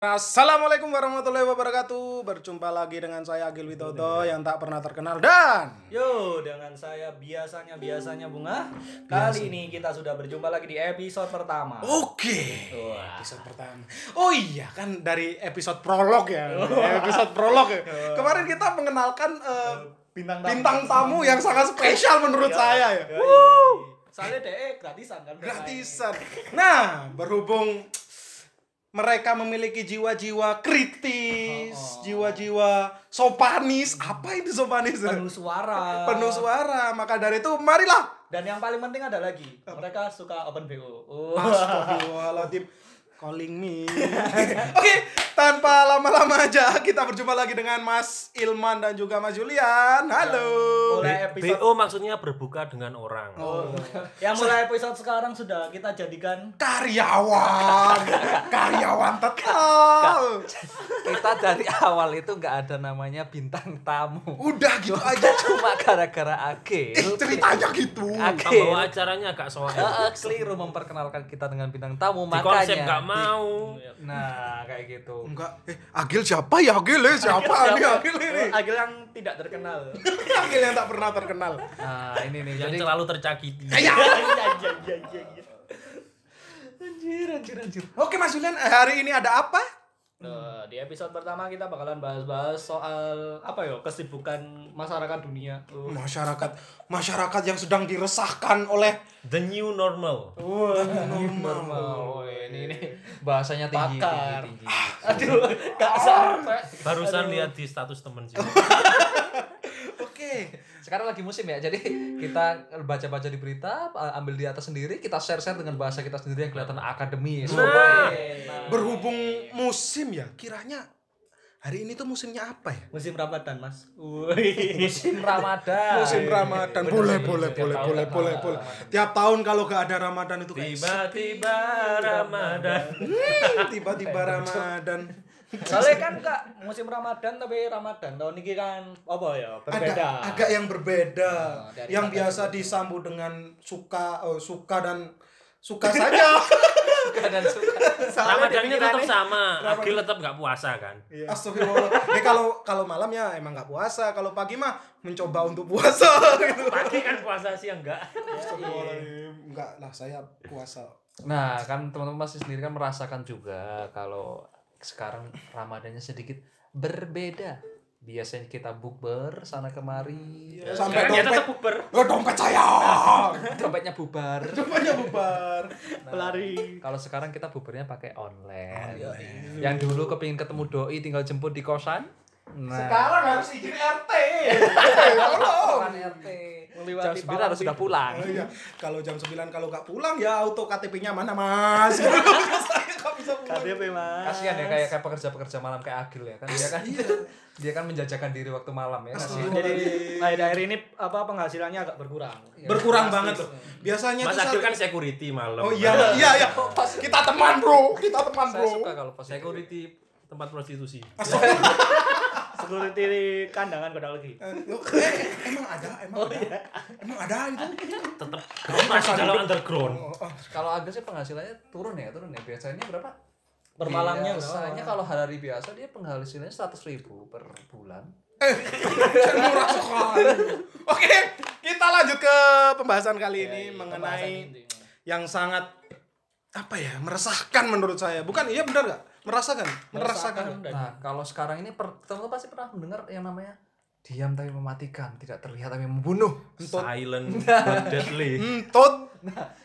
Assalamualaikum warahmatullahi wabarakatuh. Berjumpa lagi dengan saya Agil Widodo yang tak pernah terkenal dan Yo, dengan saya biasanya biasanya bunga. Kali ini kita sudah berjumpa lagi di episode pertama. Oke. Wah. Episode pertama. Oh iya kan dari episode prolog ya. episode prolog ya. Kemarin kita mengenalkan eh, Bintang bintang tamu yang sangat spesial menurut saya ya. Wuh. Soalnya DE gratisan kan. Gratisan. Nah, berhubung mereka memiliki jiwa-jiwa kritis, Oh, oh. jiwa-jiwa sopanis. Apa itu sopanis? Penuh suara. Penuh suara. Maka dari itu marilah Dan yang paling penting ada lagi, mereka suka open BO. Oh. Calling me. Oke Tanpa lama-lama aja Kita berjumpa lagi dengan Mas Ilman dan juga Mas Julian. Halo. Mulai episode BO maksudnya berbuka dengan orang. Oh. yang mulai episode sekarang sudah kita jadikan Karyawan. Karyawan tetap. Kita dari awal itu nggak ada namanya bintang tamu. Udah gitu aja. cuma gara-gara Agil Eh, Ceritanya gitu. Agil Pembawa acaranya agak soal. Eh, eh, keliru memperkenalkan kita dengan bintang tamu Di konsep makanya. nggak mau. nah kayak gitu Enggak Eh Agil siapa ya Agil eh Siapa ini Agil ini Agil yang tidak terkenal. Agil yang tak pernah terkenal nah ini nih Yang jadi selalu tercakiti. Ya Iya iya iya iya. iya. anjir anjir anjir Oke Mas Julian eh, Hari ini ada apa? Nah, di episode pertama kita bakalan bahas-bahas soal apa ya kesibukan masyarakat dunia. Oh. Masyarakat Masyarakat yang sedang diresahkan oleh The new normal. Wah, normal Woi, ini ini bahasanya tinggi Pakar. tinggi, tinggi. Aduh, gak sampai. Barusan lihat di status temen sih. Sekarang lagi musim ya jadi kita baca-baca di berita ambil di atas sendiri kita share-share dengan bahasa kita sendiri yang kelihatan akademis Nah. Berhubung musim ya Kiranya Hari ini tuh musimnya apa ya? musim Ramadan, Mas. Wih. musim Ramadan Musim Ramadan. Boleh, boleh, Tiap boleh, tahun boleh, kan boleh, boleh. Ramadan. Tiap tahun kalau gak ada Ramadan itu kayak Tiba-tiba Ramadan. Tiba-tiba Ramadan. Soalnya kan kak musim Ramadan tapi Ramadan tahun ini kan apa ya berbeda. Agak, agak yang berbeda. Oh, yang biasa disambut dengan suka, oh, suka dan suka saja. suka dan suka Ramadannya tetap sama. Agil tetap nggak puasa kan. Astagfirullah. Eh kalau kalau malam ya emang nggak puasa. Kalau pagi mah mencoba untuk puasa gitu. Pagi kan puasa siang enggak. Astagfirullahaladzim. Enggak lah, saya puasa. Nah, kan teman-teman pasti sendiri kan merasakan juga kalau sekarang Ramadannya sedikit berbeda. Biasanya kita bukber sana kemari, Sampai Sekarang ya dompet. tetap bukber. Oh, dompet saya. dompetnya bubar. Dompetnya bubar. Pelari. Kalau sekarang kita bubarnya pakai online. Oh, Yang dulu kepingin ketemu doi tinggal jemput di kosan. Nah, Sekarang harus izin RT. Tolong. RT. Melewati Jam 9 palang harus sudah pulang. Oh, iya. Kalau jam 9 kalau nggak pulang ya auto KTP-nya mana, Mas? saya nggak bisa pulang. KTP Mas. Kasihan ya kayak kayak pekerja-pekerja malam kayak Agil ya kan dia kan dia kan menjajakan diri waktu malam ya kasihan. Jadi akhir-akhir ini apa penghasilannya agak berkurang. Berkurang banget loh. Biasanya Mas tuh Agil kan security malam. Oh iya, iya, iya. Kita teman, Bro. Kita teman, Saya Bro. suka kalau pas Security tempat prostitusi. Security di kandangan kota lagi. Eh, eh, emang ada, emang ada. Emang ada itu. Tetap kamu masih dalam underground. Oh, oh. Kalau Agil sih penghasilannya turun ya turun ya biasanya berapa? Per malamnya biasanya kalau hari biasa dia penghasilannya seratus ribu per bulan. Saya murah sekali. Oke, kita lanjut ke pembahasan kali ini Iya, mengenai yang sangat apa ya meresahkan menurut saya bukan iya benar nggak merasakan merasakan dan Nah kalau sekarang ini per- teman-teman pasti pernah mendengar yang namanya diam tapi mematikan, tidak terlihat tapi membunuh. Silent but deadly. entut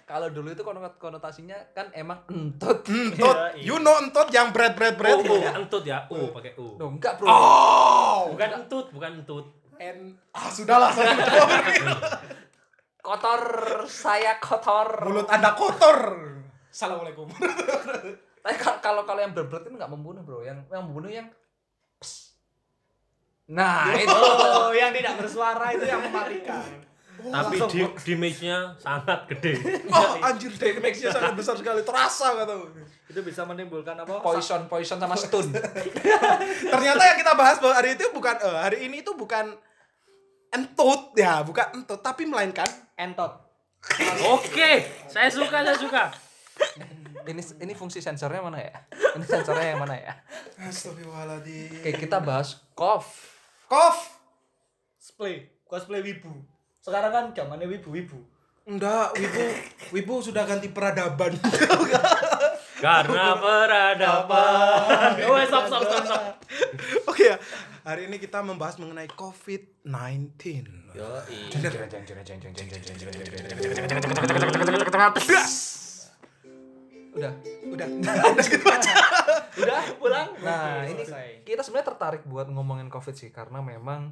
Kalau dulu itu konot- konotasinya kan emang entut. entut Iya, iya. you know entut yang bread bread bread Oh, oh, entut ya. U pakai U. Loh, enggak bro. oh Bukan entut, bukan entut. N ah sudahlah saya Kotor, saya kotor. mulut anda kotor assalamualaikum Tapi ka- kalau kalau yang berberat itu nggak membunuh bro, yang yang membunuh yang Psst. Nah itu Oh, yang tidak bersuara itu yang mematikan. Tapi di damage-nya sangat gede. oh anjir damage-nya sangat besar sekali terasa kata Itu bisa menimbulkan apa? poison poison sama stun. ternyata yang kita bahas bahwa hari itu bukan eh, hari ini itu bukan entut ya bukan entut tapi melainkan Entot. Oke, saya suka, saya suka. Ini ini fungsi sensornya mana ya? Ini sensornya yang mana ya? Astagfirullahaladzim. Oke, kita bahas cough. Kof. Cosplay, cosplay wibu. Sekarang kan zamannya wibu-wibu. Enggak, Wibu, Wibu sudah ganti peradaban. Karena peradaban. Oh, stop, stop, stop, stop. Oke ya, hari ini kita membahas mengenai COVID-19. Yo, Udah. Udah, udah gitu aja. Udah pulang. Nah, ini selesai. kita sebenarnya tertarik buat ngomongin Covid sih karena memang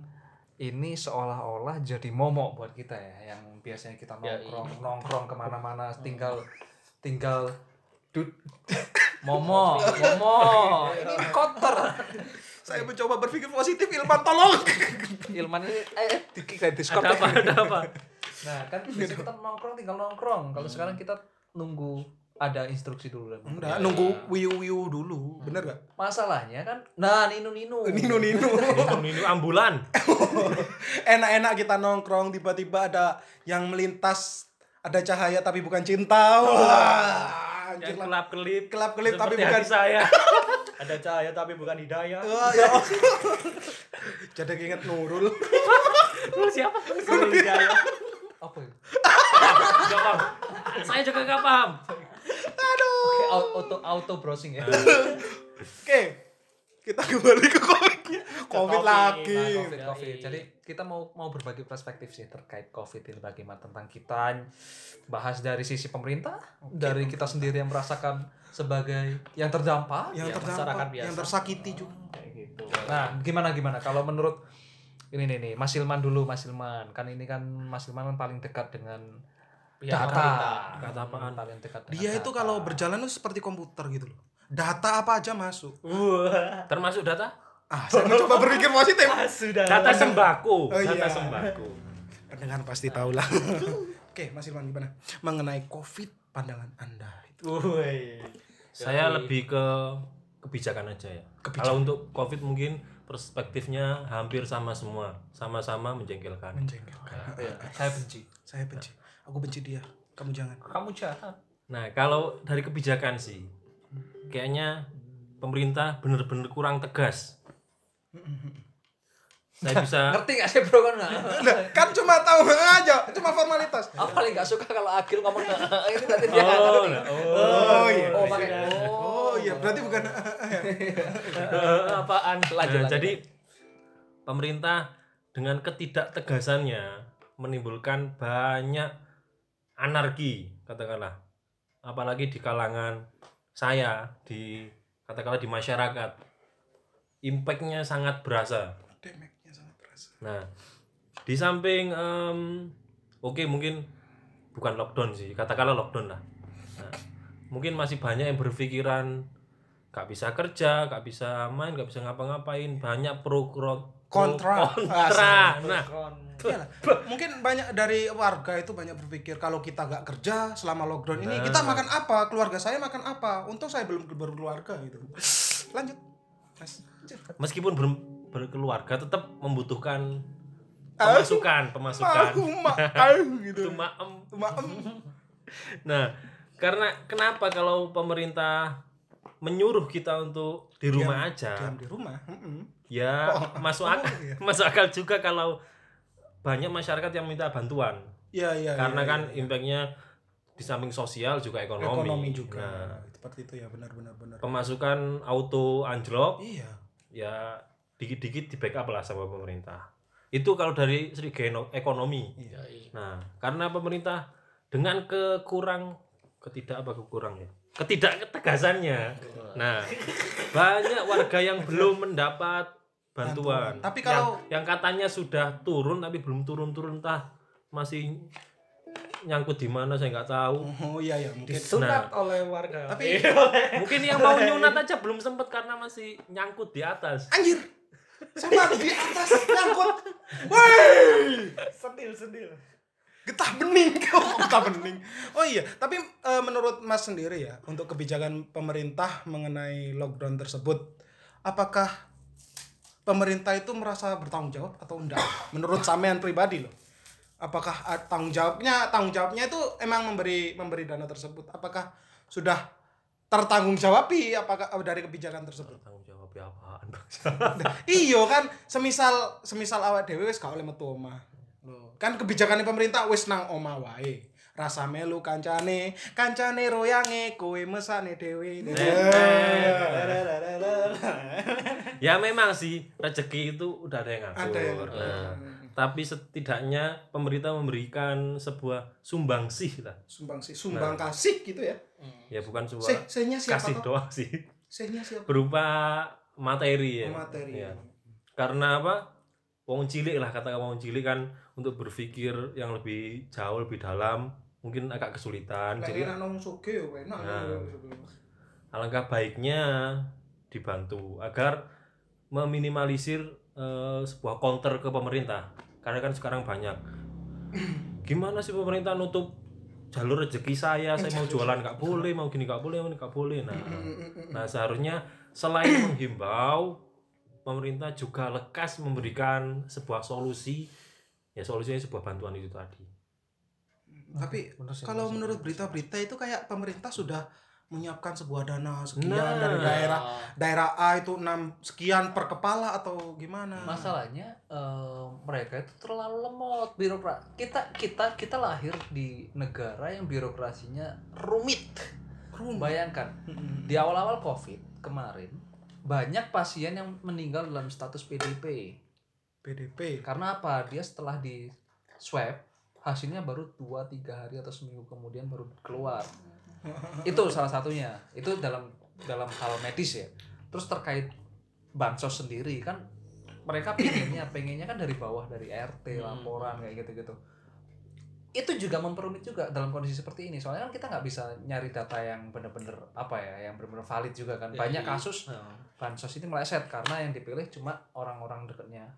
ini seolah-olah jadi momok buat kita ya yang biasanya kita Ya, nongkrong nongkrong ke mana-mana tinggal tinggal dud momo momo ini kotor Saya mencoba berpikir positif, Ilman tolong. Ilman ini eh, eh di, di Discord Ada apa? Ada apa? nah kan biasanya kita nongkrong tinggal nongkrong kalau sekarang kita nunggu ada instruksi dulu dan Enggak, nunggu wiu-wiu dulu. Bener gak? masalahnya kan nah ninu ninu Nino Nino. Ini, ini ambulan. Enak-enak kita nongkrong, tiba-tiba ada yang melintas, ada cahaya tapi bukan cinta. Wah, anjir Yang lah. kelap kelip. Kelap-kelip tapi Seperti bukan hati saya. Ada cahaya tapi bukan hidayah. Wah, ya. Jadi inget Nurul. Lu siapa? Nurul hidayah. apa ya? Gak paham. Saya juga gak paham. Oke, au- auto auto browsing ya Oke, kita kembali ke COVID-nya. COVID COVID. lagi. Nah, COVID, COVID. Jadi kita mau mau berbagi perspektif sih terkait COVID ini bagaimana tentang kita bahas dari sisi pemerintah, dari kita sendiri yang merasakan sebagai yang terdampak. Yang Ya, terdampak, masyarakat biasa. yang tersakiti juga. Kayak gitu. Nah, gimana gimana kalau menurut ini nih nih Mas Ilman dulu Mas Ilman kan ini kan Mas Ilman kan paling dekat dengan Apaan? Paling dekat dengan Dia itu kalau berjalan itu seperti komputer gitu loh. Data apa aja masuk. Wah. Termasuk data? Ah, saya mencoba berpikir positif. Ah, sudah. Data sembako. Oh, iya. Data sembako. Pendengar pasti tahu lah. Oke, Mas Irwan gimana? Mengenai COVID pandangan Anda itu. Woi. Saya lebih ke kebijakan aja ya. Kebijakan. Kalau untuk COVID mungkin perspektifnya hampir sama semua, sama-sama menjengkelkan. Menjengkelkan. Iya, saya benci. Saya benci. Aku benci dia. Kamu jangan. Kamu jahat. Nah, kalau dari kebijakan sih, kayaknya pemerintah bener-bener kurang tegas. Saya bisa Ngerti gak sih bro kan? Nah, kan cuma tahu aja, cuma formalitas. Aku paling gak suka kalau Agil ngomong ini tadi dia. Oh, nah, Oh, iya. Oh, pakai Oh iya, berarti bukan apaan? Lanjut, Nah, lanjut. jadi pemerintah dengan ketidaktegasannya menimbulkan banyak anarki katakanlah. Apalagi di kalangan saya di katakanlah di masyarakat. Impactnya sangat berasa. Damage-nya sangat berasa. nah di samping em, oke mungkin bukan lockdown sih katakanlah lockdown lah. Nah, mungkin masih banyak yang berpikiran gak bisa kerja gak bisa main gak bisa ngapa-ngapain banyak pro Kontra. kontra nah Iyalah. Mungkin banyak dari warga itu banyak berpikir kalau kita nggak kerja selama lockdown ini kita makan apa? Keluarga saya makan apa? Untung saya belum berkeluarga gitu. Lanjut. Mas. meskipun ber- berkeluarga tetap membutuhkan pemasukan pemasukan gitu. itu maem Maem. nah karena kenapa kalau pemerintah menyuruh kita untuk di rumah aja Diam di rumah. Mm-mm. ya masuk akal iya. masuk akal juga kalau banyak masyarakat yang minta bantuan Iya, iya. karena iya, kan iya. impactnya di samping sosial juga ekonomi, ekonomi juga. Nah, Seperti itu ya, benar benar pemasukan auto anjlok Iya. ya dikit-dikit di backup lah sama pemerintah itu kalau dari segi ekonomi Iya. nah karena pemerintah dengan kekurang ketidak apa kekurang ya ketidak ketegasannya nah banyak warga yang belum mendapat bantuan, Bantuan. Tapi Yang- kalau- yang, katanya sudah turun tapi belum turun-turun entah masih nyangkut di mana saya nggak tahu Oh iya ya, mungkin. Disunat oleh warga. Tapi- mungkin yang mau nyunat aja belum sempet karena masih nyangkut di atas Anjir. Sama di atas nyangkut. Woi. Sedil, sedil. Getah bening kau, getah bening. Oh iya, tapi eh, menurut Mas sendiri ya, untuk kebijakan pemerintah mengenai lockdown tersebut, apakah pemerintah itu merasa bertanggung jawab atau enggak? Menurut sampean pribadi loh. Apakah eh, tanggung jawabnya tanggung jawabnya itu emang memberi memberi dana tersebut? Apakah sudah tertanggung jawabi apakah dari kebijakan tersebut tanggung jawab ya apaan bang iyo kan semisal semisal awak dhewe wis gak oleh metu omah kan kebijakan pemerintah wis nang omah wae. Rasa melu kancane kancane royange kowe mesane dhewe. Ya memang sih rezeki itu udah ada yang ngatur. Ada yang Nah, tapi setidaknya pemerintah memberikan sebuah sumbangsih lah. Sumbang sih sumbang kasih gitu ya. Ya bukan sebuah siapa kasih toh? doang sih. Sihnya siapa? Berupa materi ya. Materi. Ya. karena apa? Wong cilik lah kata wong cilik kan untuk berpikir yang lebih jauh lebih dalam mungkin agak kesulitan. Jadi enak yo enak Nah. alangkah baiknya dibantu agar meminimalisir eh, sebuah counter ke pemerintah. Karena kan sekarang banyak. Gimana sih pemerintah nutup jalur rezeki saya? Saya mau jualan nggak boleh mau gini nggak boleh mau ini nggak boleh. Nah nah seharusnya selain menghimbau pemerintah juga lekas memberikan sebuah solusi ya solusinya sebuah bantuan itu tadi. Tapi Bener sih, kalau sih, menurut berita-berita itu kayak pemerintah sudah menyiapkan sebuah dana sekian Nah. dari daerah Ah, daerah A itu enam sekian per kepala atau gimana? Masalahnya eh, mereka itu terlalu lemot birokrat kita kita kita lahir di negara yang birokrasinya rumit. Rumit. bayangkan di awal-awal covid kemarin banyak pasien yang meninggal dalam status PDP PDP karena apa? Dia setelah di swab hasilnya baru 2-3 hari atau seminggu kemudian baru keluar. Itu salah satunya. Itu dalam dalam hal medis ya. Terus terkait bansos sendiri kan mereka pengennya pengennya kan dari bawah dari RT Hmm. laporan kayak gitu gitu itu juga memperumit juga dalam kondisi seperti ini. Soalnya kan kita nggak bisa nyari data yang bener-bener apa ya yang bener-bener valid juga kan. Ya, banyak iya. kasus bansos ini meleset karena yang dipilih cuma orang-orang dekatnya.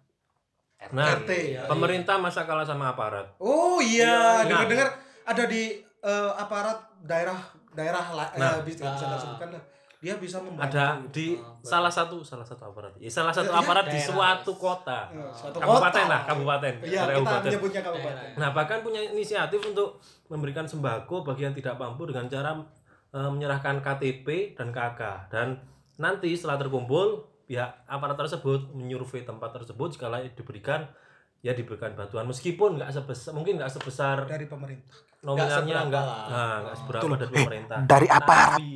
Nah, RT, ya. pemerintah masa kalah sama aparat oh Iya, iya iya. dengar-dengar ada di eh, aparat daerah daerah lah Nah. ya, bisa bisa Ah. disebutkan lah dia bisa membantu ada di betul. salah satu salah satu aparat ya salah satu Ya, aparat di daerah. suatu kota Eh, suatu kabupaten kota. lah kabupaten Iya, kita kabupaten menyebutnya kabupaten. Nah bahkan punya inisiatif untuk memberikan sembako bagi yang tidak mampu dengan cara eh, menyerahkan KTP dan KK dan nanti setelah terkumpul pihak aparat tersebut menyurvei tempat tersebut layak diberikan ya diberikan bantuan meskipun nggak sebesar mungkin nggak sebesar dari pemerintah. nominalnya nggak nah, nggak Oh. seberapa Betul. dari pemerintah Dari tapi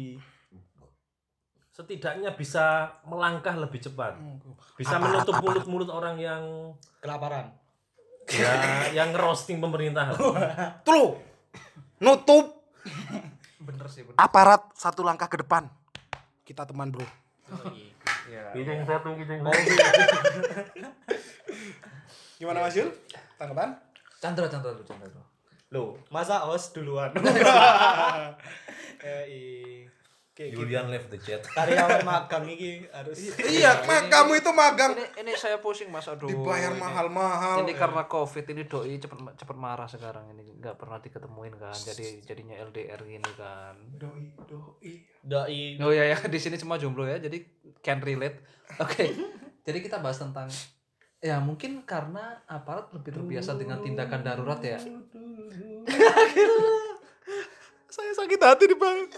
setidaknya bisa melangkah lebih cepat bisa Aparat, menutup aparat. mulut-mulut orang yang kelaparan ya yang roasting pemerintah Tuh, nutup bener sih bener. aparat satu langkah ke depan. Kita teman bro. Ya. Kijing satu, kijing Oh, Gimana Mas Yul? Tanggapan? Chandra Chandra dulu Chandra dulu. Loh, masa host duluan? eh, Julian left the chat karyawan magang ini harus iya, mak kamu itu magang Ini ini saya pusing Mas aduh. dibayar mahal-mahal. Ini karena covid ini doi cepet cepet marah sekarang ini nggak pernah diketemuin kan jadi jadinya LDR gini kan. Doi, doi. doi Oh ya ya di sini cuma jomblo ya jadi can relate. Oke jadi kita bahas tentang ya mungkin karena aparat lebih terbiasa dengan tindakan darurat ya. Saya sakit hati di bang.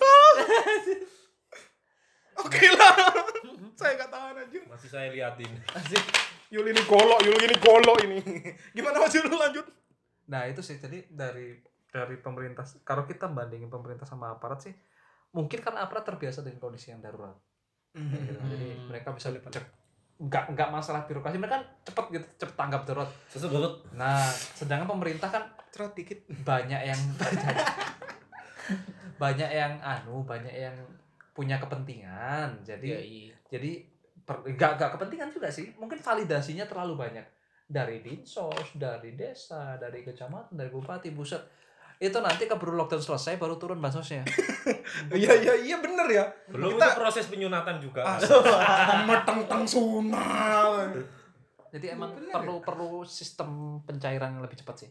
Oke lah. Saya nggak tahan aja. masih saya liatin Yul ini golok, Yul ini golok ini. Gimana Mas Yul lanjut? Nah itu sih jadi dari dari pemerintah kalau kita bandingin pemerintah sama aparat sih mungkin kan aparat terbiasa dengan kondisi yang darurat. Gitu. Jadi Hmm. mereka bisa cek nggak nggak masalah birokrasi mereka kan cepet gitu cepet tanggap darurat. sesudut Nah sedangkan pemerintah kan Cerot dikit. banyak yang banyak yang anu banyak yang punya kepentingan. Jadi ya, i- jadi per, nggak nggak kepentingan juga sih. Mungkin validasinya terlalu banyak. Dari dinsos dari desa dari kecamatan dari bupati pusat itu nanti keburu lockdown selesai baru turun bansosnya. Iya iya iya bener ya. belum Kita- itu proses penyunatan juga. Meteng teng sunal. jadi emang Bener perlu perlu sistem pencairan yang lebih cepat sih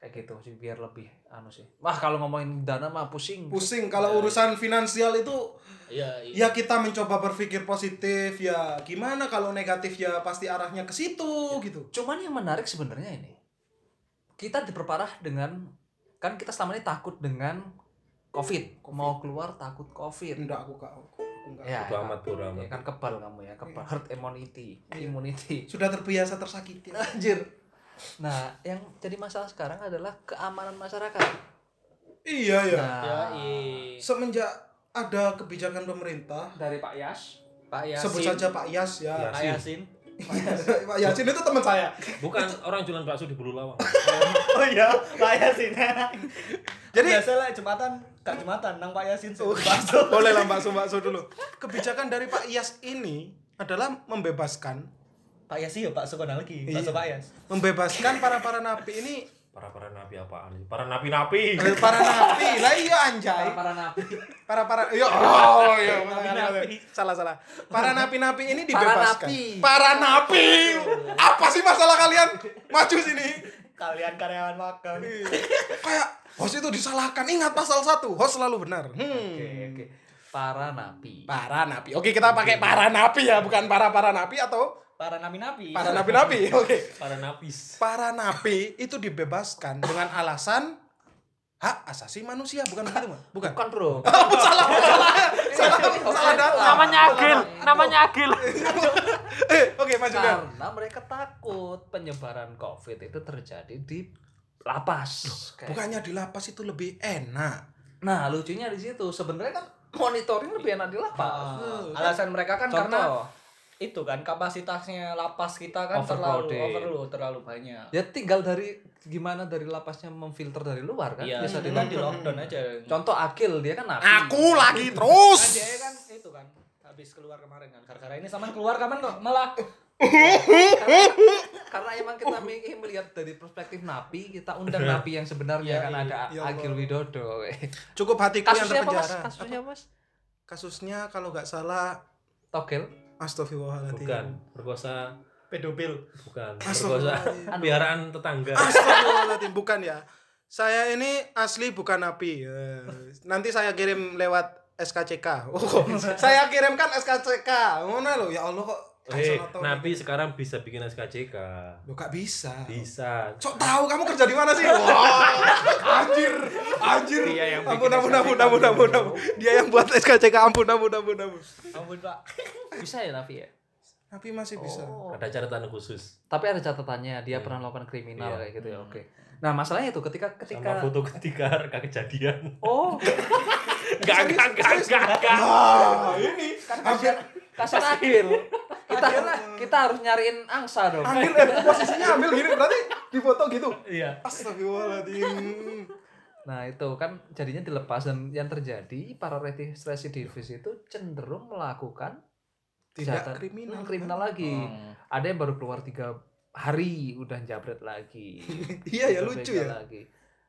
kayak gitu sih biar lebih anu sih. Wah kalau ngomongin dana mah pusing. Pusing kalau urusan finansial itu ya, i- ya kita mencoba berpikir positif ya gimana kalau negatif ya pasti arahnya ke situ gitu. Cuman yang menarik sebenarnya ini kita diperparah dengan kan kita selama ini takut dengan covid. Mau keluar takut covid. Enggak aku kak. Aku enggak. ya Bodo amat, bodo amat. ya kan kebal kamu ya kebal. Herd immunity immunity. Sudah terbiasa tersakiti. anjir nah yang jadi masalah sekarang adalah keamanan masyarakat Iya ya. nah Ya, i. Semenjak ada kebijakan pemerintah, dari Pak Yas Pak Yasin. sebut saja Pak Yas ya. Ya. Pak Yasin. Pak Yasin itu teman saya. Bukan orang jualan bakso di Bulu Lawang. Oh iya, Pak Yasin. Jadi biasa lah jembatan, kak jembatan nang Pak Yasin. Oh, boleh lah bakso bakso dulu. Kebijakan dari Pak Yas ini adalah membebaskan Pak Yas iya Pak Sukona lagi, Iya. Pak Yas. membebaskan para para napi ini. Para para napi apaan sih? Para napi-napi. Eh, para napi. Lah iya anjay. Para nabi para para yo oh iya salah salah. Para napi napi ini Para dibebaskan. napi. para napi. Apa sih masalah kalian? Maju sini. Kalian karyawan magang. kayak host itu disalahkan. Ingat pasal satu host selalu benar. Hmm. oke oke. Para napi. Para napi. Oke kita pakai para napi ya bukan para para napi atau Para napi-napi. para napi napi oke. Para napis. para napi itu dibebaskan dengan alasan hak asasi manusia bukan begitu Mas? bukan? Bukan bro. Salah salah salah salah data Namanya Agil, namanya Agil. eh oke maju Dan. karena mereka takut penyebaran covid itu terjadi di lapas. Kayak- bukannya di lapas itu lebih enak? Nah lucunya di situ. Sebenarnya kan monitoring lebih enak di lapas. Ah, alasan mereka kan karena contoh itu kan kapasitasnya lapas kita kan terlalu overload, terlalu banyak. ya tinggal dari gimana dari lapasnya memfilter dari luar kan Iya, bisa itu di di lockdown aja. contoh Akil dia kan napi aku lagi terus dia kan itu kan habis keluar kemarin kan. Gara-gara ini sama keluar kapan kok malah karena emang kita ingin melihat dari perspektif napi kita undang napi yang sebenarnya Iya, kan iya. ada Ya Agil. Widodo cukup hatiku yang kasusnya apa mas terpenjara kasusnya apa mas kasusnya kalau nggak salah Togel astagfirullahaladzim Bukan, perkosa. Pedofil. bukan. Perkosa piaraan tetangga. astagfirullahaladzim bukan ya. Saya ini asli bukan napi Eh, nanti saya kirim lewat SKCK oh, saya kirimkan SKCK mana lo ya Allah kok Eh, gitu. sekarang bisa bikin SKCK. lo gak bisa Bisa. Sok tahu kamu kerja di mana sih? Wah, anjir, anjir. Dia yang ampun, bikin ampun, ampun, ampun, ampun, ampun. Dia yang buat SKCK, ampun, ampun, ampun, ampun. Ampun, Pak. bisa ya napi ya Tapi masih bisa. Oh. Ada catatan khusus. tapi ada catatannya dia pernah melakukan kriminal Iya. kayak gitu ya oke nah masalahnya itu ketika Sama ketika foto ketika reka kejadian. oh Enggak, enggak, enggak, enggak, enggak. Ah, ini hampir kasar Agil kita kita harus nyariin angsa dong ambil eh, posisinya ambil gini berarti di foto gitu. Iya. Astagfirullahaladzim. Nah itu kan jadinya dilepas dan yang terjadi para reti- residivis itu cenderung melakukan Tidak kriminal. Hmm, kriminal lagi. Hmm. Ada yang baru keluar tiga hari udah jabret lagi. Iya ya lucu ya. Lagi.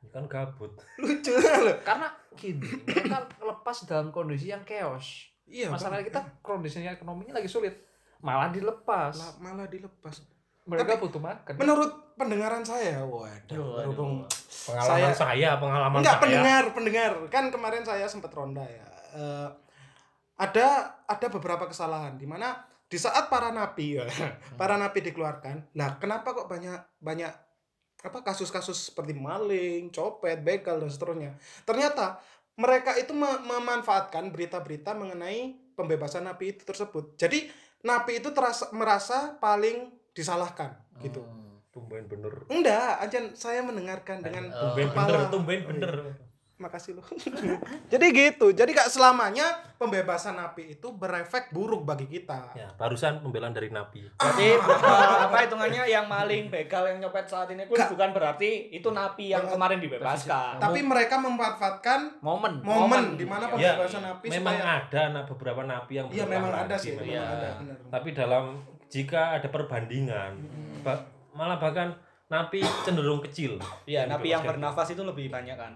Kan kabut. Lucu loh. Karena gini, mereka lepas dalam kondisi yang chaos. Iya. Masalahnya Bang. kita kondisinya ekonominya lagi sulit, malah dilepas. La- malah dilepas. Mereka butuh makan. Menurut pendengaran saya, waduh, berhubung Pengalaman Saya- saya, pengalaman Enggak saya. pendengar, pendengar. Kan kemarin saya sempat ronda ya. Eh, ada ada beberapa kesalahan di mana di saat para napi ya, para napi dikeluarkan, lah kenapa kok banyak banyak apa kasus-kasus seperti maling, copet, begal dan seterusnya. Ternyata mereka itu me- memanfaatkan berita-berita mengenai pembebasan napi itu tersebut. Jadi napi itu terasa merasa paling disalahkan gitu. Hmm. Tumben bener. Enggak, Anjan saya mendengarkan dengan Oh. Tumben kepala. bener, tumben bener. Makasih loh. Jadi gitu. Jadi gak selamanya pembebasan napi itu berefek buruk bagi kita. Ya, barusan pembelaan dari napi. Berarti eh, apa hitungannya yang maling, begal, yang nyopet saat ini pun bukan berarti itu napi yang kemarin dibebaskan. Tapi mereka memanfaatkan momen. momen di mana Iya. pembebasan napi memang supaya ada anak beberapa napi yang Iya memang ada sih, memang. Iya. ada. Tapi dalam jika ada perbandingan, ba- malah bahkan napi cenderung kecil. Iya, napi yang bernafas itu lebih banyak kan.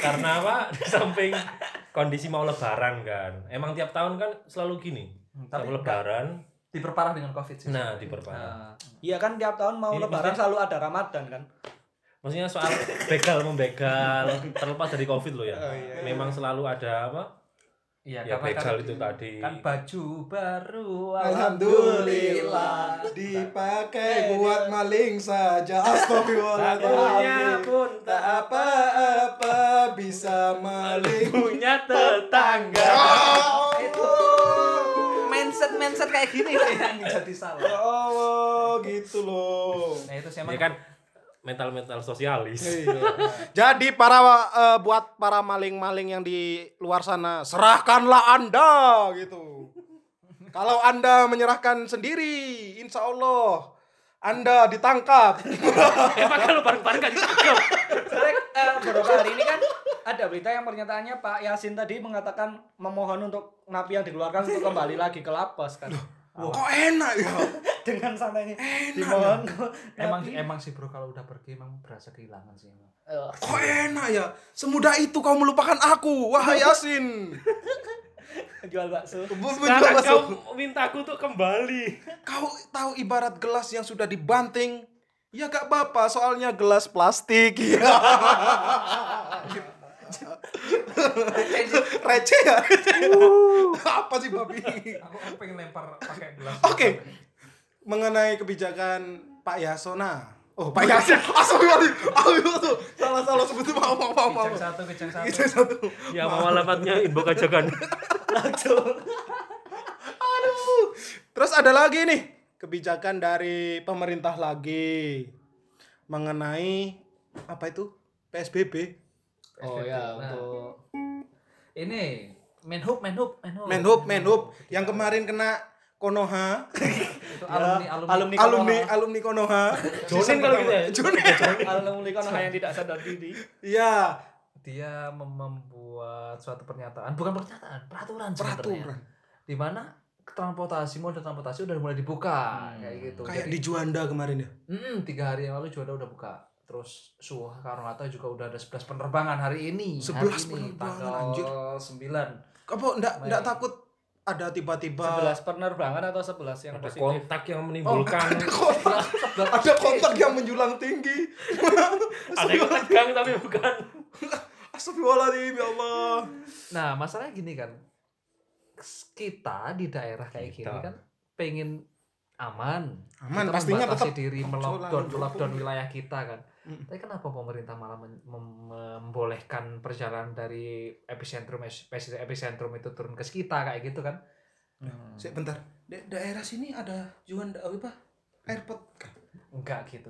Karena apa? Di samping kondisi mau lebaran kan. Emang tiap tahun kan selalu gini. Tapi Tiap lebaran, diperparah dengan covid sih. nah diperparah. Nah, iya kan tiap tahun mau Ini lebaran maksudnya- selalu ada Ramadan kan. Maksudnya soal begal membegal terlepas dari covid loh ya. Oh, iya. Memang selalu ada apa? Iya, Ya, karena begal kan, itu tadi. kan baju baru Alhamdulillah dipakai buat maling saja. Astagfirullahaladzim. Pun Tak apa-apa bisa maling. punya tetangga. itu mindset mindset kayak gini yang jadi salah Ya Allah, gitu loh. nah itu saya Ya kan mental-mental sosialis. Iya. Jadi para eh, buat para maling-maling yang di luar sana, serahkanlah Anda gitu. Kalau Anda menyerahkan sendiri, insya Allah Anda ditangkap. Emang kalau bareng-bareng kan ditangkap? Soalnya eh, beberapa hari ini kan ada berita yang pernyataannya Pak Yasin tadi mengatakan memohon untuk napi yang dikeluarkan untuk kembali lagi ke lapas kan. Kok enak ya? Dengan santainya dimohon emang napi. emang sih bro kalau udah pergi emang berasa kehilangan sih emang. Eh, Kok enak ya? Semudah itu kau melupakan aku, wahai Yasin. jual bakso. Sekarang kau minta aku untuk kembali. Kau tahu ibarat gelas yang sudah dibanting? Ya gak apa-apa, soalnya gelas plastik. Ya. Receh ya? Apa sih babi? aku aku pengen lempar pakai gelas Oke. Mengenai kebijakan Pak Yasona. Oh, Pak Yasin. Astagfirullahaladzim. Astagfirullahaladzim. Salah salah sebut maaf maaf. maaf. kecang satu kecang satu Itu satu. Ya mau alamatnya inbox aja kan. Langsung. Terus ada lagi nih kebijakan dari pemerintah lagi mengenai apa itu PSBB. Oh ya Nah. untuk ini menhub menhub menhub Menhub, Menhub yang kemarin kena Konoha, itu alumni alumni alumni alumni alumni Konoha. Jonin kalau gitu ya. Jonin. alumni kan yang tidak sadar diri. Iya, dia mem- membuat suatu pernyataan bukan pernyataan peraturan peraturan. di mana transportasi moda transportasi udah mulai dibuka kayak gitu Kayak Jadi- di Juanda kemarin ya. Mm, tiga hari yang lalu juga udah buka. Terus Soekarno Hatta juga udah ada 11 penerbangan hari ini. 11 hari ini, penerbangan, tanggal anjir. 9. Apa enggak Baik. enggak takut ada tiba-tiba 11 penerbangan atau 11 yang Ada positif? kontak yang menimbulkan. kontak, ada kontak yang menjulang tinggi. Ada yang tegang tapi bukan. Astagfirullahaladzim ya Allah. Nah, masalahnya gini kan. Kita di daerah kayak gini Kita. kan pengen aman. Aman, Kita pastinya tetap diri melockdown Jokowi. lockdown wilayah kita kan. Mm. Tapi kenapa pemerintah malah membolehkan perjalanan dari epicentrum epicentrum itu turun ke kita kayak gitu kan? Sik bentar. Da- daerah sini ada Juanda apa? Airport. Enggak gitu.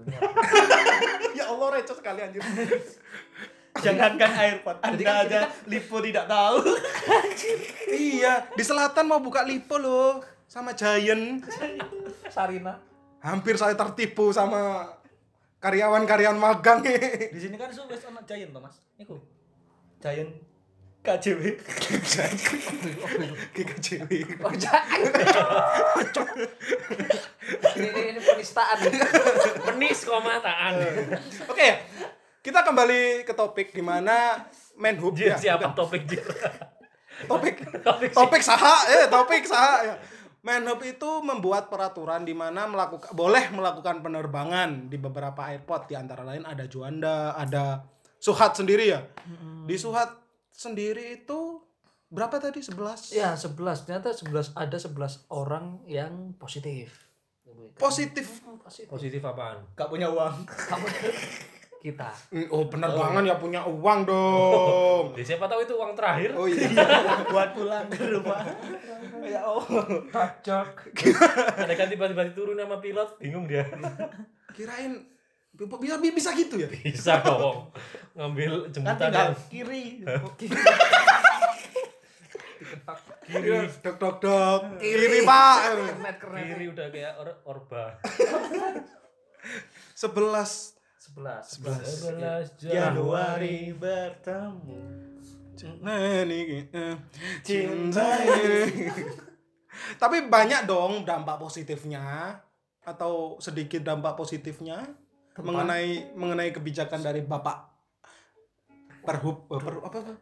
ya Allah receh sekali anjir. Jangankan airport, Anda kan- aja Lipo tidak tahu. iya, di selatan mau buka lipo loh sama Giant. Sarina. Hampir saya tertipu sama karyawan-karyawan magang Di sini kan suwes anak Giant Thomas. Iku. Giant KJW. GKJW. Oh, jangan. ini, ini, penistaan. Penis komataan. Oke, kita kembali ke topik di mana Menhub ya, siapa topik topik Topik topik saha eh topik saha ya. Menhub itu membuat peraturan di mana melakukan boleh melakukan penerbangan di beberapa airport di antara lain ada Juanda, ada Suhat sendiri ya. Di Suhat sendiri itu berapa tadi? 11. Ya, 11. Ternyata 11 ada 11 orang yang positif. Positif. Positif. Positif apaan? Gak punya uang. Kita. Oh, penerbangan ya punya uang dong. Ya, siapa tahu itu uang terakhir. Oh iya. buat pulang ke rumah. ya Allah. Pajak. Ada kan tiba-tiba turun sama pilot, bingung dia. Kirain bisa bisa gitu ya? Bisa dong. Ngambil Kan jemputan tinggal yang kiri. Kiri, dok dok dok. Kiri pak. Kernet kernet. kiri udah kayak or orba. Sebelas. 11. 11 Januari bertemu. Ini eh, cinta ini. Tapi banyak dong dampak positifnya atau sedikit dampak positifnya mengenai mengenai kebijakan dari Bapak Perhub eh, Perhub apa apa?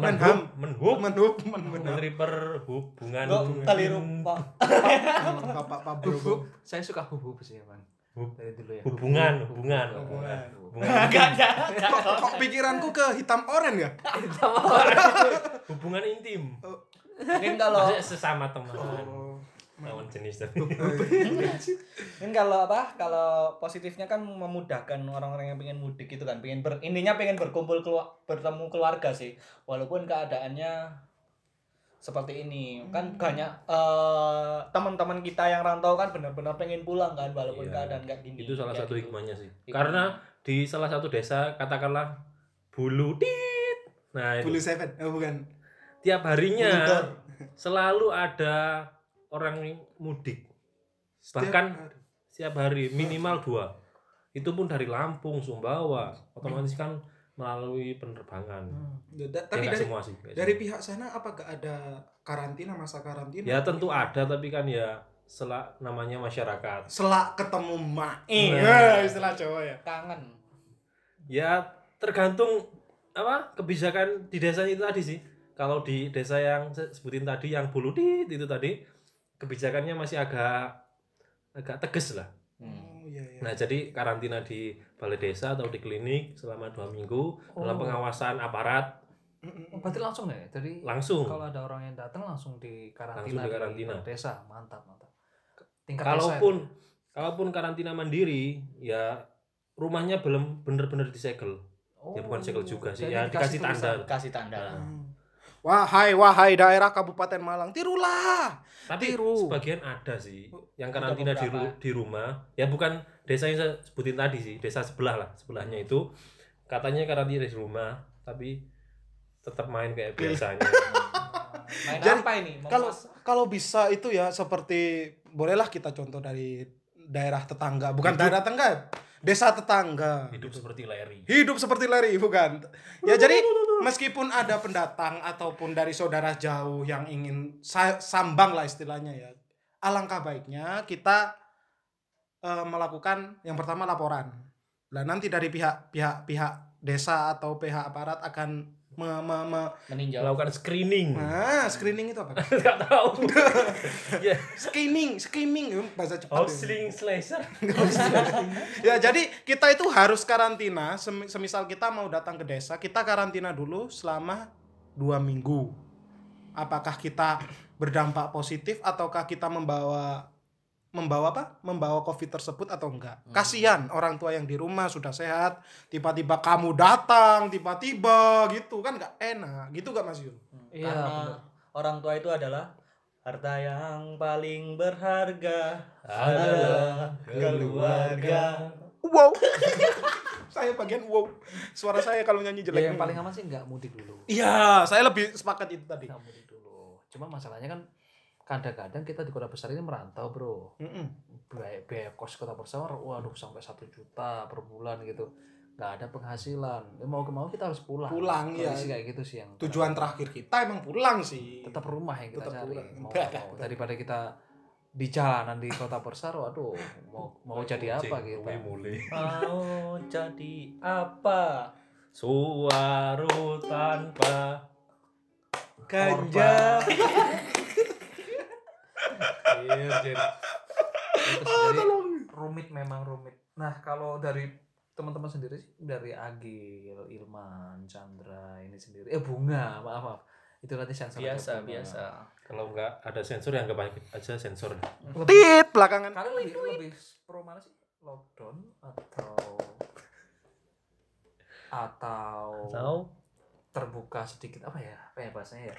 Menham. Menhub. Menhub, Menhub. Menteri Perhubungan. Kok keliru, Pak. Bapak Pak Perhub. Saya suka hubub sih, Bang. Hub. Dari dulu ya. Hubungan, hubungan. Hubungan. hubungan Enggak intim. ada. kok, kok pikiranku ke hitam oren ya hubungan intim Mungkin kalau Maksudnya sesama teman oh. lawan jenis tapi Mungkin kalau apa? Kalau positifnya kan memudahkan orang-orang yang pengen mudik gitu kan, pengen ber, intinya pengen berkumpul kelu- bertemu keluarga sih. Walaupun keadaannya seperti ini kan banyak eh, teman-teman kita yang rantau kan benar-benar pengen pulang kan walaupun Iya. keadaan kayak gini. itu salah satu gitu. hikmahnya sih Hikmahnya. karena di salah satu desa katakanlah bulu tit nah itu Bulu seven oh bukan tiap harinya selalu ada orang mudik Setiap Bahkan hari. setiap hari minimal dua itu pun dari Lampung Sumbawa otomatis kan melalui penerbangan Hmm. Da- Ya, tapi nggak dari semua sih dari semua. pihak sana apakah ada karantina masa karantina ya tentu ada tapi kan ya selak namanya masyarakat selak ketemu mak Nah. istilah Jawa ya Kangen. ya tergantung apa kebijakan di desa itu tadi sih kalau di desa yang saya sebutin tadi yang bulu dit itu tadi kebijakannya masih agak agak tegas lah Hmm. Oh iya iya nah jadi karantina di balai desa atau di klinik selama dua minggu dalam Oh. pengawasan aparat. Oh, berarti langsung ya jadi langsung kalau ada orang yang datang langsung di Langsung karantina di karantina. desa mantap mantap tingkat kalaupun desa kalaupun karantina mandiri ya rumahnya belum benar-benar disegel itu. ya bukan segel juga sih, jadi ya dikasih tanda. Kasih tanda lah. Hmm. Wahai wahai daerah Kabupaten Malang, tirulah. tapi Tiru. sebagian ada sih yang Ada karantina di, ru- di rumah ya bukan desa yang saya sebutin tadi sih desa sebelah lah sebelahnya itu katanya karantina di rumah tapi tetap main kayak biasanya Main Jadi, apa ini? Mau Kalau mas- kalau bisa itu ya seperti bolehlah kita contoh dari daerah tetangga, bukan Hidup. daerah tetangga, desa tetangga. hidup seperti Larry Hidup seperti Larry, bukan. Ya jadi meskipun ada pendatang ataupun dari saudara jauh yang ingin sa- sambang lah istilahnya ya. Alangkah baiknya kita eh, melakukan yang pertama laporan. Nah, nanti dari pihak pihak pihak desa atau pihak aparat akan me- me- me- meninjau. melakukan screening Nah, screening itu apa? nggak tahu ya skimming eh, bahasa cepat. ya. Housling slasher Ya, jadi kita itu harus karantina. Sem- semisal kita mau datang ke desa, kita karantina dulu selama dua minggu. Apakah kita berdampak positif ataukah kita membawa membawa apa? Membawa COVID tersebut atau enggak? Kasihan orang tua yang di rumah sudah sehat, tiba-tiba kamu datang, tiba-tiba gitu kan nggak enak, gitu gak Mas Yun? Iya, Karena orang tua itu adalah harta yang paling berharga adalah keluarga. Wow. saya bagian wow. Suara saya kalau nyanyi jelek. ya yang paling aman sih nggak mudik dulu Iya, saya lebih sepakat itu tadi. nggak mudik dulu cuma masalahnya kan kadang-kadang kita di kota besar ini merantau bro Mm-mm. biaya, biaya kos kota besar waduh sampai satu juta per bulan gitu nggak ada penghasilan ya, mau ke mau kita harus pulang Pulang. Kondisi kayak gitu sih yang Tujuan terakhir kita emang pulang sih. tetap rumah yang kita Tetap cari pulang. mau mau daripada kita di jalanan di kota besar waduh mau mau jadi apa gitu Mau jadi apa? suaru tanpa Ganja. Iya, Jen. Itu sih, jadi rumit memang rumit nah kalau dari teman-teman sendiri sih dari Agil, Ilman, Chandra ini sendiri eh bunga maaf maaf itu nanti sensor Biasa, biasa. kalau nggak ada sensor ya nggak aja sensor Tit belakangan. kalian lebih lebih pro mana sih lockdown atau atau tahu terbuka sedikit apa ya apa ya bahasanya ya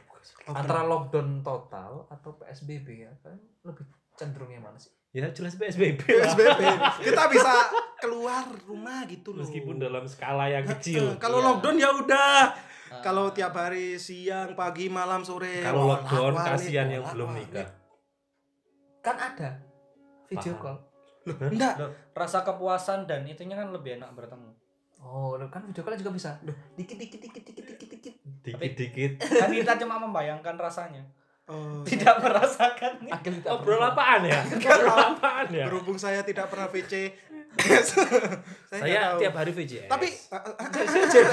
antara lockdown total atau PSBB ya kalian lebih cenderung yang mana sih ya jelas PSBB lah. PSBB. Kita bisa keluar rumah gitu loh. meskipun dalam skala yang Eh, kecil Kalau Iya. lockdown ya udah. Ah. Kalau tiap hari siang, pagi, malam, sore. kalau lockdown kasihan yang belum nikah kan ada video Paham. call Loh, enggak. Rasa kepuasan dan itunya kan lebih enak bertemu. Oh, kan video call juga bisa. Dikit dikit dikit dikit dikit dikit. Dikit dikit. Kan kita cuma membayangkan rasanya. Oh, tidak ya. merasakan nih. Tidak Obrol apaan ya? Obrol apaan ya? Berhubung saya tidak pernah VC. saya, eh, eh, saya tiap hari VC. Tapi video,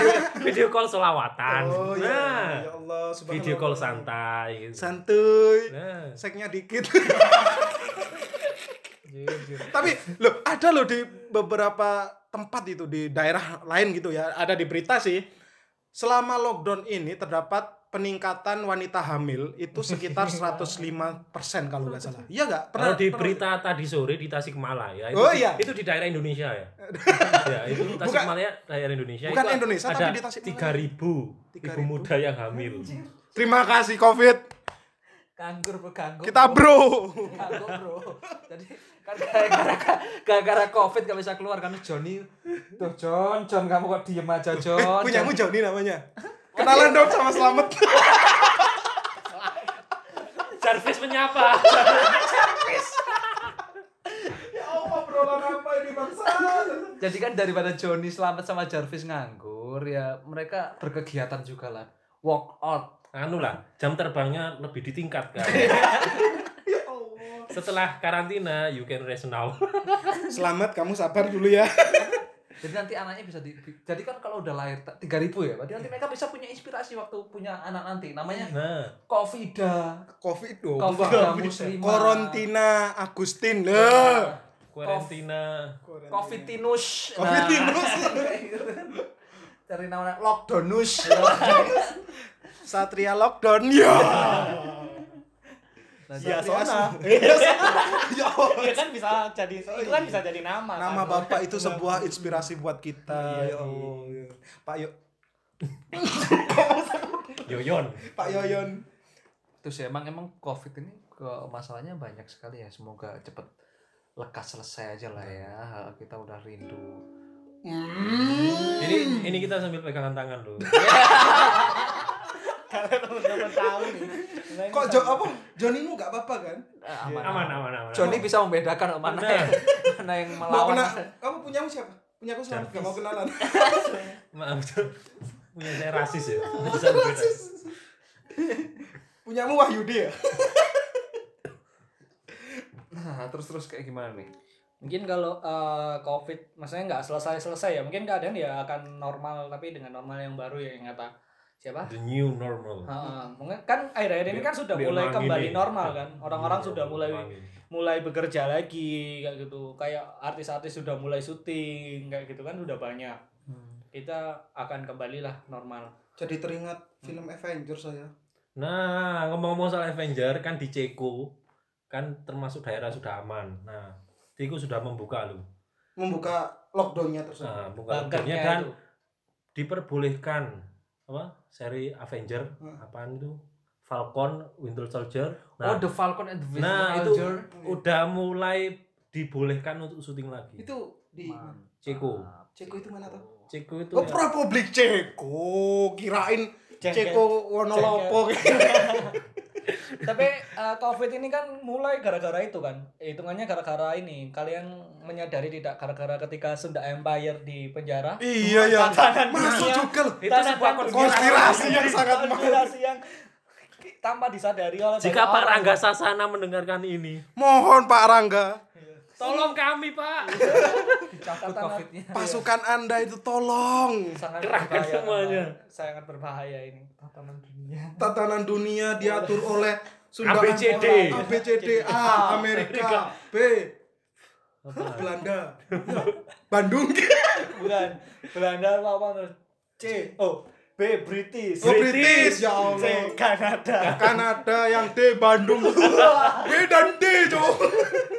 video call selawatan. Oh, iya, nah, ya, ya Allah, video call santai gitu. Santuy. Nah. Seknya dikit. Tapi loh, ada loh di beberapa tempat itu di daerah lain gitu ya, ada di berita sih. Selama lockdown ini terdapat peningkatan wanita hamil itu sekitar 105% kalau nggak salah. Iya nggak? Kalau di pernah- berita tadi sore di Tasikmalaya itu Oh, iya. itu di daerah Indonesia ya. ya, itu Tasikmalaya daerah Indonesia. bukan itu Indonesia, ada tapi di Tasikmalaya. 3000 ibu 3.000. muda yang hamil. Terima kasih Covid. Nganggur bro, nganggur. Kita bro. Nganggur bro. Jadi kan gara-gara gara-gara covid gak bisa keluar kan Johnny. Tuh John, John kamu kok diem aja John. Punyamu Joni namanya. Kenalan dong sama Selamat. Jarvis menyapa. ya Allah, obrolan apa ini bangsa? Jadi kan daripada Johnny selamat sama Jarvis nganggur ya mereka berkegiatan juga lah. Walk out. Anu lah, jam terbangnya lebih ditingkatkan. Ya Allah. Setelah karantina, you can rest now. Selamat, kamu sabar dulu ya. Jadi nanti anaknya bisa di jadi kan kalau udah lahir ta- 3000 ya, berarti nanti mereka bisa punya inspirasi waktu punya anak nanti. Namanya Nah, Kofida. Covid dong. Kofida muslimah. Korontina Agustin loh. karantina. Covidinus. Covidinus. Cari namanya Lockdownus. Satria lockdown ya. Nah, Ya, Sona. ya Iya kan bisa jadi itu kan bisa jadi nama. Nama kan. Bapak itu sebuah inspirasi buat kita. Iya, Ya Allah. ya. Pak Yo Yoyon. Pak Yoyon. Terus ya, emang emang COVID ini ke masalahnya banyak sekali ya. Semoga cepet lekas selesai aja lah ya. Kita udah rindu. Ini ini kita sambil pegangan tangan loh. Kalau teman-teman tahu nih. Nah, Kok Jo apa? Jonimu gak apa-apa kan? Eh, aman, Aman aman aman. Johnny bisa membedakan mana yang, mana yang Mau melawan. kena kamu punyamu siapa? Punyaku selamat gak mau kenalan. Maaf tuh. Punya saya rasis ya. Bisa beda. Punyamu Wahyudi ya? Nah, terus terus kayak gimana nih? Mungkin kalau eh, COVID maksudnya nggak selesai-selesai ya. Mungkin keadaan ya akan normal tapi dengan normal yang baru ya yang kata siapa? The new normal. Heeh, mungkin kan akhir-akhir ini kan sudah Biar mulai kembali normal kan. Orang-orang Iya, sudah mulai mulai bekerja lagi kayak gitu. Kayak artis-artis sudah mulai syuting kayak gitu kan sudah banyak. Kita akan kembalilah normal. Jadi teringat film Avengers saya. Nah, ngomong-ngomong soal Avenger kan di Ceko kan termasuk daerah sudah aman. Nah, Ceko sudah membuka loh. Membuka lockdownnya tersebut. Nah, buka Bunkernya lockdownnya dan itu. diperbolehkan apa seri Avenger Hmm. apaan itu Falcon Winter Soldier. oh, Nah, The Falcon and the Winter nah itu Soldier. udah mulai dibolehkan untuk syuting lagi. Itu di Mantap. Ceko. Ceko itu mana tuh? Ceko itu Oh, ya- Republik Ceko. Kirain. Ceko Wonolopo. Tapi eh, COVID ini kan mulai gara-gara itu kan. Hitungannya gara-gara ini. Kalian menyadari tidak gara-gara ketika Sunda Empire di penjara? iya ya. Tatanan Masuk juga loh. itu sebuah Konspirasi yang sangat konspirasi yang tanpa disadari oleh Jika Pak. Rangga Sasana mendengarkan ini, Mohon Pak Rangga, tolong kami, Pak. Catatan COVID-nya. pasukan Anda itu tolong. sangat Kerahkan semuanya. Sangat berbahaya ini. Tatanan dunia. Tatanan dunia diatur oleh Sunda ABCD. ABCD A Amerika B. Belanda. Bandung. Bukan Belanda apa apa C. Oh B British. Oh, British, ya Allah. C Kanada. Kanada yang D Bandung. B dan D cowok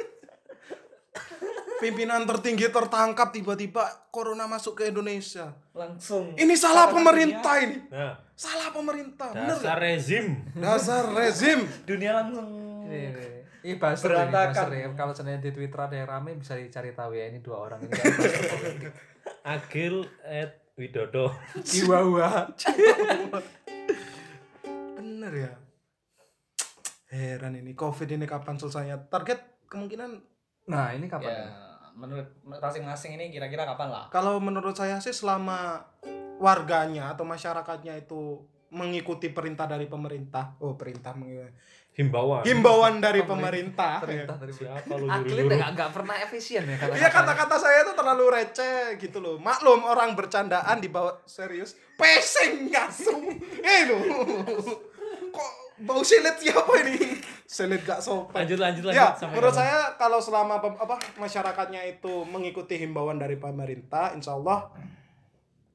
pimpinan tertinggi tertangkap tiba-tiba corona masuk ke Indonesia langsung ini salah pemerintah ini Nah, salah pemerintah bener dasar nggak? rezim. dasar rezim dunia, dunia langsung Ini, ini, ini buzzer ini, Berantakan. buzzer ya. Kalau seandainya di Twitter ada yang rame bisa dicari tahu ya ini dua orang ini. Agil at Widodo. Chihuahua. bener ya heran ini covid ini kapan selesainya target kemungkinan Nah, ini kapan? ya menurut masing-masing ini kira-kira kapan lah kalau menurut saya sih selama warganya atau masyarakatnya itu mengikuti perintah dari pemerintah oh perintah meng- Himbauan. himbauan dari pemerintah Perintah dari Siapa lu nggak pernah efisien ya kata Iya kata-kata saya itu terlalu receh gitu loh. Maklum orang bercandaan dibawa serius. Peseng ngasum. Eh lo. Kok bau silet siapa ini? Selit gak sopan. Lanjut lanjut lanjut. Ya, sampai menurut kapan? saya kalau selama apa masyarakatnya itu mengikuti himbauan dari pemerintah, insya Allah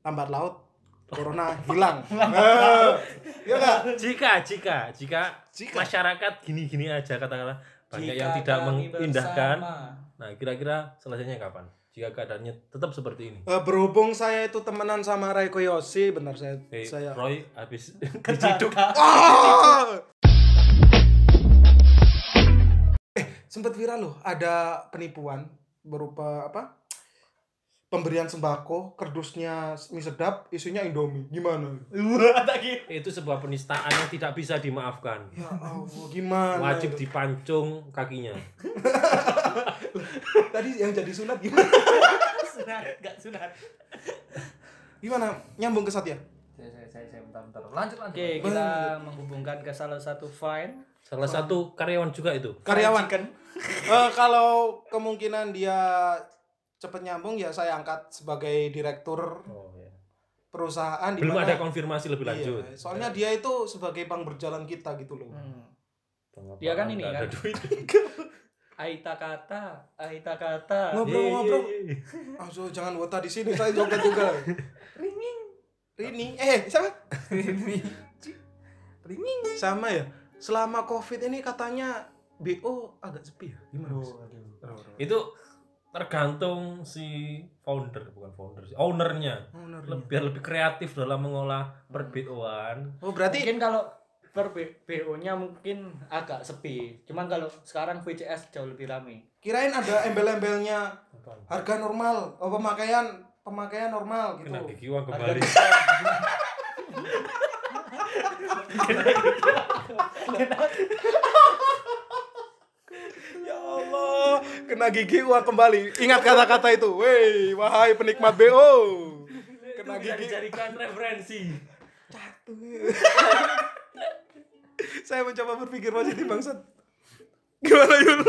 lambat laut corona hilang. Eh, Iya nggak? jika jika jika, Jika. masyarakat gini-gini aja katakanlah banyak Jika yang tidak mengindahkan. bersama. Nah, kira-kira selesainya kapan? Jika keadaannya tetap seperti ini. Eh, berhubung saya itu temenan sama Raiko Yosi, benar saya Eh, saya. Roy habis diciduk. Ah! Eh, sempat viral loh, ada penipuan berupa apa? Pemberian sembako, kerdusnya mie sedap, isinya Indomie. Gimana? Itu sebuah penistaan yang tidak bisa dimaafkan. Ya Allah, gimana? Wajib itu? dipancung kakinya. Tadi yang jadi sunat gimana? Sunat, gak sunat. Gimana? Nyambung ke Satya? Saya saya saya, saya bentar bentar. Lanjut lanjut. Oke, kita menghubungkan ke salah satu file. Salah satu karyawan juga itu. Karyawan. Kan? Eh, kalau kemungkinan dia cepet nyambung ya saya angkat sebagai direktur Oh, ya. perusahaan di Belum mana- ada konfirmasi lebih lanjut. Iya, soalnya dia itu sebagai bank berjalan kita gitu loh. Hmm. Bang, Dia kan apaan? ini kan. ada duit. Aita kata, Aita kata. Ngobrol-ngobrol. Ah, so, jangan wota di sini, saya joget juga. Rini, eh siapa? Ringing. Sama ya. Selama covid ini katanya BO agak sepi ya. Gimana? Mas? Itu tergantung si founder bukan founder sih ownernya Ownernya. lebih biar lebih kreatif dalam mengolah per BO-an Oh berarti Mungkin kalau per BO-nya mungkin agak sepi. Cuman kalau sekarang VCS jauh lebih ramai. kirain ada embel-embelnya harga normal, oh pemakaian pemakaian normal gitu. kena gigi uang Harga kembali Ya Allah, kena gigi uang kembali. Ingat kata-kata itu. Weh, wahai penikmat BO. Kena bisa gigi. dijadikan referensi Saya mencoba berpikir positif bangsat. Gimana Yul?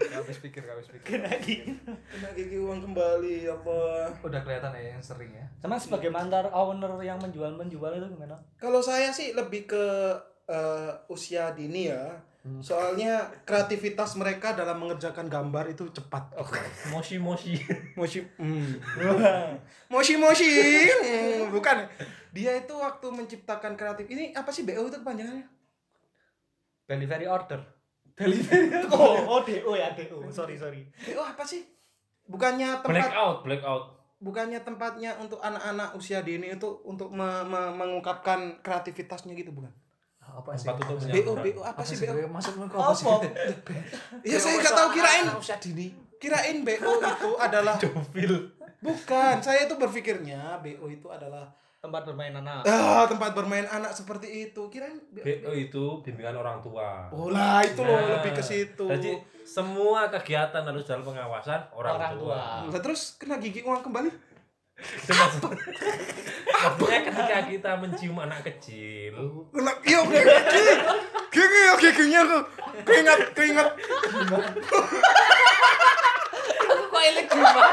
Gak habis pikir, gak habis pikir. Kena gini. Kena gigi uang kembali apa? Udah kelihatan ya yang sering ya. Sama sebagai mantar owner yang menjual-menjual itu gimana? Kalau saya sih lebih ke eh, usia dini ya. Soalnya kreativitas mereka dalam mengerjakan gambar itu cepat. moshi moshi Moshi, hmm. moshi moshi, Hmm, bukan. Dia itu waktu menciptakan kreatif. Ini apa sih BO itu kepanjangannya? Delivery order. Delivery. Oh, oh DO ya, DO. Sorry, sorry. BO apa sih? Bukannya tempat blackout blackout bukannya tempatnya untuk anak-anak usia dini itu untuk me- me- mengungkapkan kreativitasnya gitu bukan? Apa sih? tempat untuk BO BO apa sih BO? Maksudmu kok Apa? apa sih? Ya saya nggak tahu kirain usia dini. kirain BO itu adalah Dovil bukan. Saya itu berpikirnya BO itu adalah Tempat bermain anak. ah, tempat bermain anak seperti itu. Kirain BO. BO itu bimbingan orang tua Oh lah itu loh Nah, lebih ke situ. jadi semua kegiatan harus dalam pengawasan orang, Orang tua, tua. Lah, terus kena gigi uang kembali? Maksudnya ketika kita mencium anak kecil Kena iya kena gigi. Gigi ya giginya ke keingat keingat. kok elek juga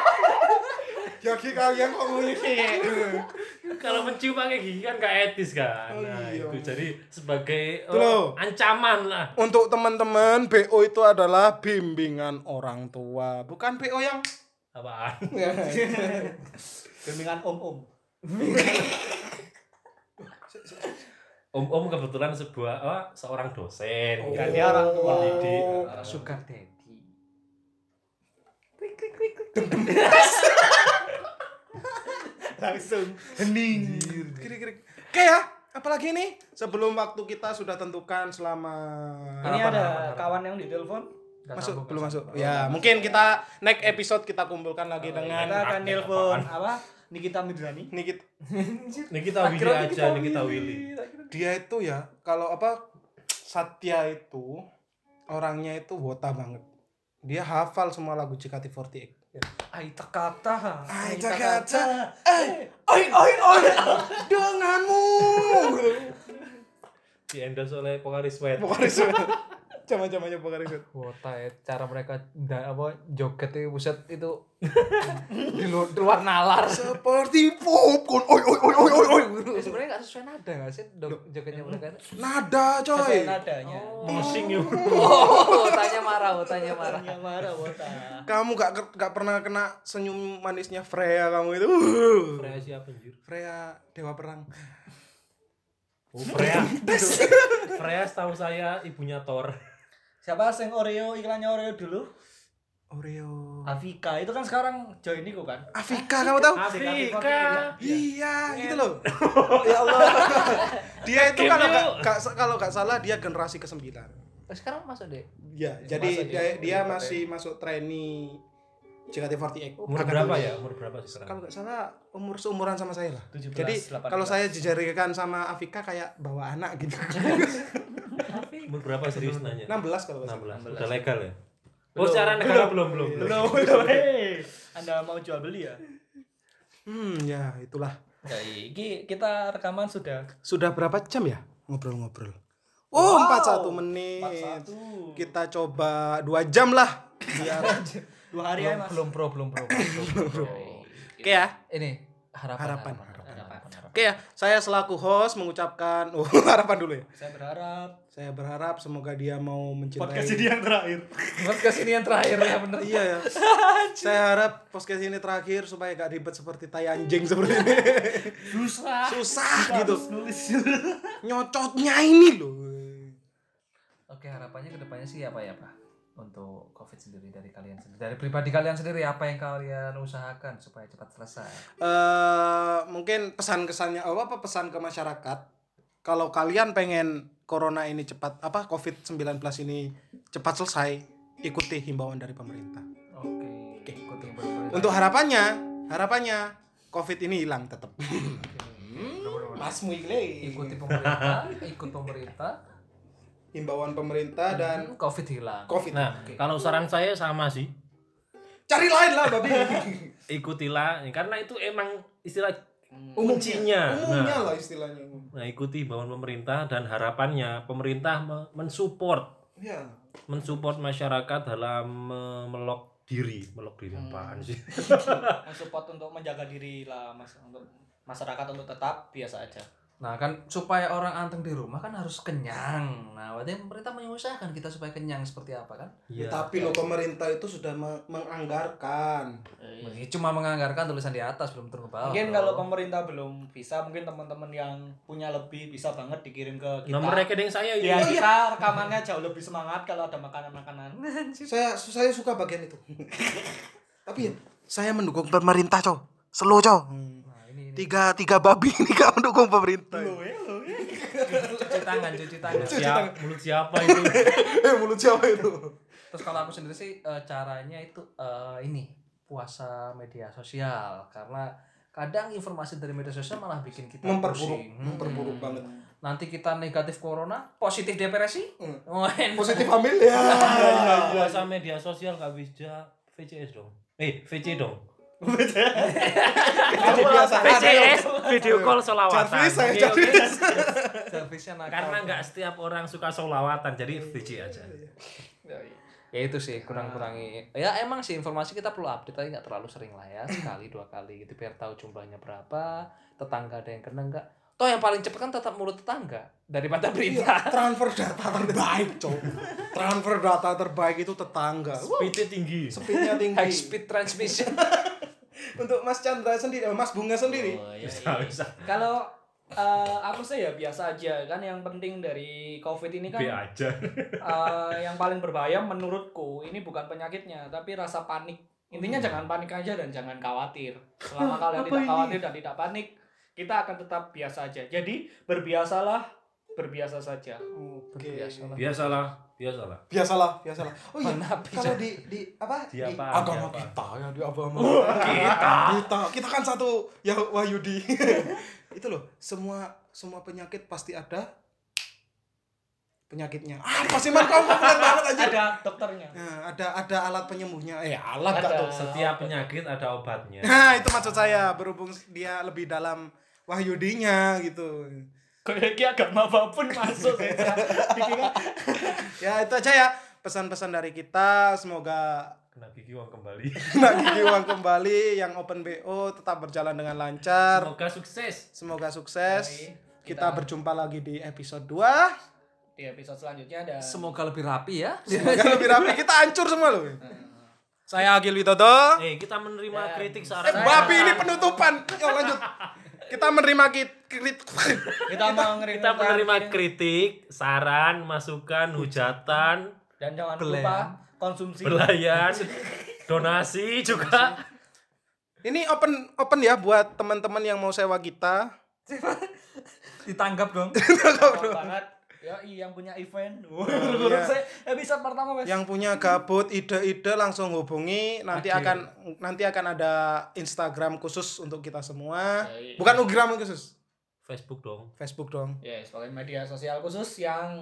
Gigi kalian kok ngisi. kalau mencium pakai gigi kan gak etis kan Oh, nah iya. itu jadi sebagai oh, ancaman lah Untuk teman-teman BO itu adalah bimbingan orang tua, bukan BO yang apaan Bimbingan om-om. om-om kebetulan sebuah apa, seorang dosen Oh. Kan dia orang tua. Pendidik. Uh, Sugar daddy. Langsung hening. kiri-kiri. Oke ya, apalagi nih sebelum waktu kita sudah tentukan selama Ini Harapan, ada harapan, kawan yang ditelepon. Masuk belum masuk. Ya, mungkin kita next episode kita kumpulkan lagi dengan Kita akan apaan? apa? Nikita Midrani. Nikit. Nikita Willy Akhirnya aja Nikita Willy Dia itu ya, kalau apa Satya itu orangnya itu wota banget. Dia hafal semua lagu JKT48. Aita kata. Aita kata. Eh, oi oi oi. Denganmu. di endorse oleh Pokari Sweat Pokoknya Zaman-zamannya Pokari Sweat. Wota ya, cara mereka da, apa joget itu buset itu di luar, di luar nalar. Seperti popcorn. Oi oi oi oi oi oi. Ya, sebenarnya nggak sesuai nada nggak sih jogetnya mereka itu? Nada Sesuai coy. nadanya. Pusing yuk. Oh, tanya marah, tanya marah. Yang marah wota. Kamu gak gak pernah kena senyum manisnya Freya kamu itu. Freya siapa anjir? Freya dewa perang. Oh, Freya. Freya setahu saya ibunya Thor. Siapa sing Oreo iklannya Oreo dulu? Oreo. Afika itu kan sekarang join niku kan. Afika kamu tahu? Afrika. Iya, gitu loh. ya Allah. dia itu kalau gak, kalau gak salah dia generasi ke-9. Eh, Sekarang masuk deh. Iya, jadi Masa dia, dia- dia masih masuk trainee JKT48. Umur berapa ya? Umur berapa sih Kalau sekarang? nggak salah umur seumuran sama saya lah. 17, Jadi 18. kalau saya dijadikan sama Afika kayak bawa anak gitu. Umur berapa serius nanya? 16 kalau nggak salah. 16. Udah legal ya? Oh, secara negara belum belum. Belum, belum. Hei, Anda mau jual beli ya? Hmm, ya itulah. Ya, kita rekaman sudah Sudah berapa jam ya ngobrol-ngobrol? Oh, Wow. 41 menit. 41. Kita coba 2 jam lah. Biar dua hari ya mas. Belum pro, belum pro. belum pro. Oke ya. Ini harapan, harapan, harapan. Oke ya, saya selaku host mengucapkan oh, harapan dulu ya. Saya berharap Saya berharap semoga dia mau mencintai podcast ini yang terakhir. Podcast ini yang terakhir ya bener. Iya ya. saya harap podcast ini terakhir supaya gak ribet seperti tai anjing seperti ini. Susah. Susah gitu. Harus nulis. Nyocotnya ini loh. Oke, harapannya ke depannya sih apa ya, Pak? Untuk Covid sendiri dari kalian sendiri. Dari pribadi kalian sendiri apa yang kalian usahakan supaya cepat selesai? eh mungkin pesan-kesannya apa apa pesan ke masyarakat kalau kalian pengen corona ini cepat apa covid-19 ini cepat selesai ikuti himbauan dari pemerintah Oke. Ikuti bener-bener. untuk harapannya harapannya covid ini hilang tetap Masmu iki. ikuti pemerintah, ikut pemerintah, himbauan pemerintah dan dan Covid hilang. covid. Nah, kalau saran saya sama sih. cari lain lah babi. Ikutilah karena itu emang istilah umumnya. kuncinya. umumnya Nah, lah istilahnya nah, ikuti himbauan pemerintah dan harapannya pemerintah me- mensupport. Ya mensupport masyarakat dalam me- melok diri, melok diri apaan sih? Mensupport untuk menjaga diri lah mas untuk masyarakat untuk tetap biasa aja. Nah, kan supaya orang anteng di rumah kan harus kenyang. Nah, berarti pemerintah mengusahakan kita supaya kenyang seperti apa kan? Iya. tapi lo pemerintah itu sudah me- menganggarkan Ini cuma menganggarkan tulisan di atas belum turun ke bawah. Mungkin kalau pemerintah belum bisa, mungkin teman-teman yang punya lebih bisa banget dikirim ke kita. Nomor rekening saya ini. Ya kita rekamannya jauh lebih semangat kalau ada makanan-makanan. saya saya suka bagian itu tapi ya, saya mendukung pemerintah cow slow cow Nah, ini, ini. Tiga tiga babi ini gak mendukung pemerintah cuci tangan, cuci tangan. Siap, mulut siapa itu? eh mulut siapa itu Terus kalau aku sendiri sih eh, caranya itu eh, ini puasa media sosial karena kadang informasi dari media sosial malah bikin kita memperburuk pusing. Hmm. memperburuk banget Nanti kita negatif corona, positif depresi. Hmm. Oh, positif hamil ya Puasa media sosial gak bisa VCS dong. Eh, VC dong. VCS, video call solawatan. Servisnya nakal. Karena nggak setiap orang suka solawatan, jadi VC aja. ya itu sih kurang-kurangi. Ya emang sih informasi kita perlu update tapi nggak terlalu sering lah ya. Sekali dua kali gitu biar tahu jumlahnya berapa tetangga ada yang kena nggak. Toh yang paling cepet kan tetap mulut tetangga daripada berita. transfer data terbaik cow transfer data terbaik itu tetangga. Speednya tinggi. speednya high tinggi speed transmission untuk Mas Chandra sendiri eh, Mas Bunga sendiri Oh, iya, iya. bisa. Kalau eh, aku sih ya biasa aja kan yang penting dari covid ini kan aja. eh, yang paling berbahaya menurutku ini bukan penyakitnya tapi rasa panik intinya jangan panik aja dan jangan khawatir selama kalian tidak ini? khawatir dan tidak panik kita akan tetap biasa aja jadi berbiasalah berbiasa saja. Oke. Berbiasalah. Biasalah, biasalah. biasalah biasalah. Oh iya kalau di di apa? Di di apa, agama di apa? kita ya di agama. Kita. Kita kita kan satu ya Wahyudi. Itu loh semua semua penyakit pasti ada penyakitnya. Ah pasti man kamu banget aja ada dokternya. Nah, ada ada alat penyembuhnya. Eh alat Ada. gak tuh? Setiap penyakit ada obatnya. nah itu maksud saya berhubung dia lebih dalam Wahyudinya gitu Kayak iki agama apa pun masuk ya. Kan Ya itu aja ya pesan-pesan dari kita. Semoga Kena gigi uang kembali. Nak Gigi Uang kembali yang open BO tetap berjalan dengan lancar. Semoga sukses. Semoga sukses. Yoi. Kita berjumpa lagi di episode 2. di episode selanjutnya dan Semoga lebih rapi ya. Semoga lebih rapi. Kita hancur semua loh. Saya Agil Widodo. Eh, kita menerima Dan kritik Eh, saran. babi ini penutupan. Yuk lanjut. Kita menerima kit kritik. Kita mau ngeri- Kita menerima kritik, saran, masukan, hujatan, dan jangan Belayan. lupa konsumsi belayan, donasi juga. Ini open open ya buat teman-teman yang mau sewa kita. Ditanggap dong. Gampang banget ya yang punya event iya. saya episode pertama wes Yang punya gabut, ide-ide langsung hubungi. Nanti Oke. akan nanti akan ada Instagram khusus untuk kita semua. Bukan Instagram khusus, Facebook dong. Facebook dong. yes pakai media sosial khusus yang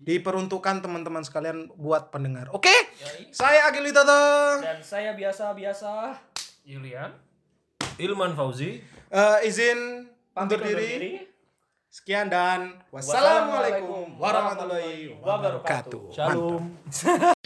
Diperuntukkan teman-teman sekalian buat pendengar. Oke? Yoi. Saya Agil Widodo. dan saya biasa-biasa Julian. Ilman Fauzi. Eh, izin pamit diri. diri Sekian dan wassalamualaikum warahmatullahi wabarakatuh. Shalom.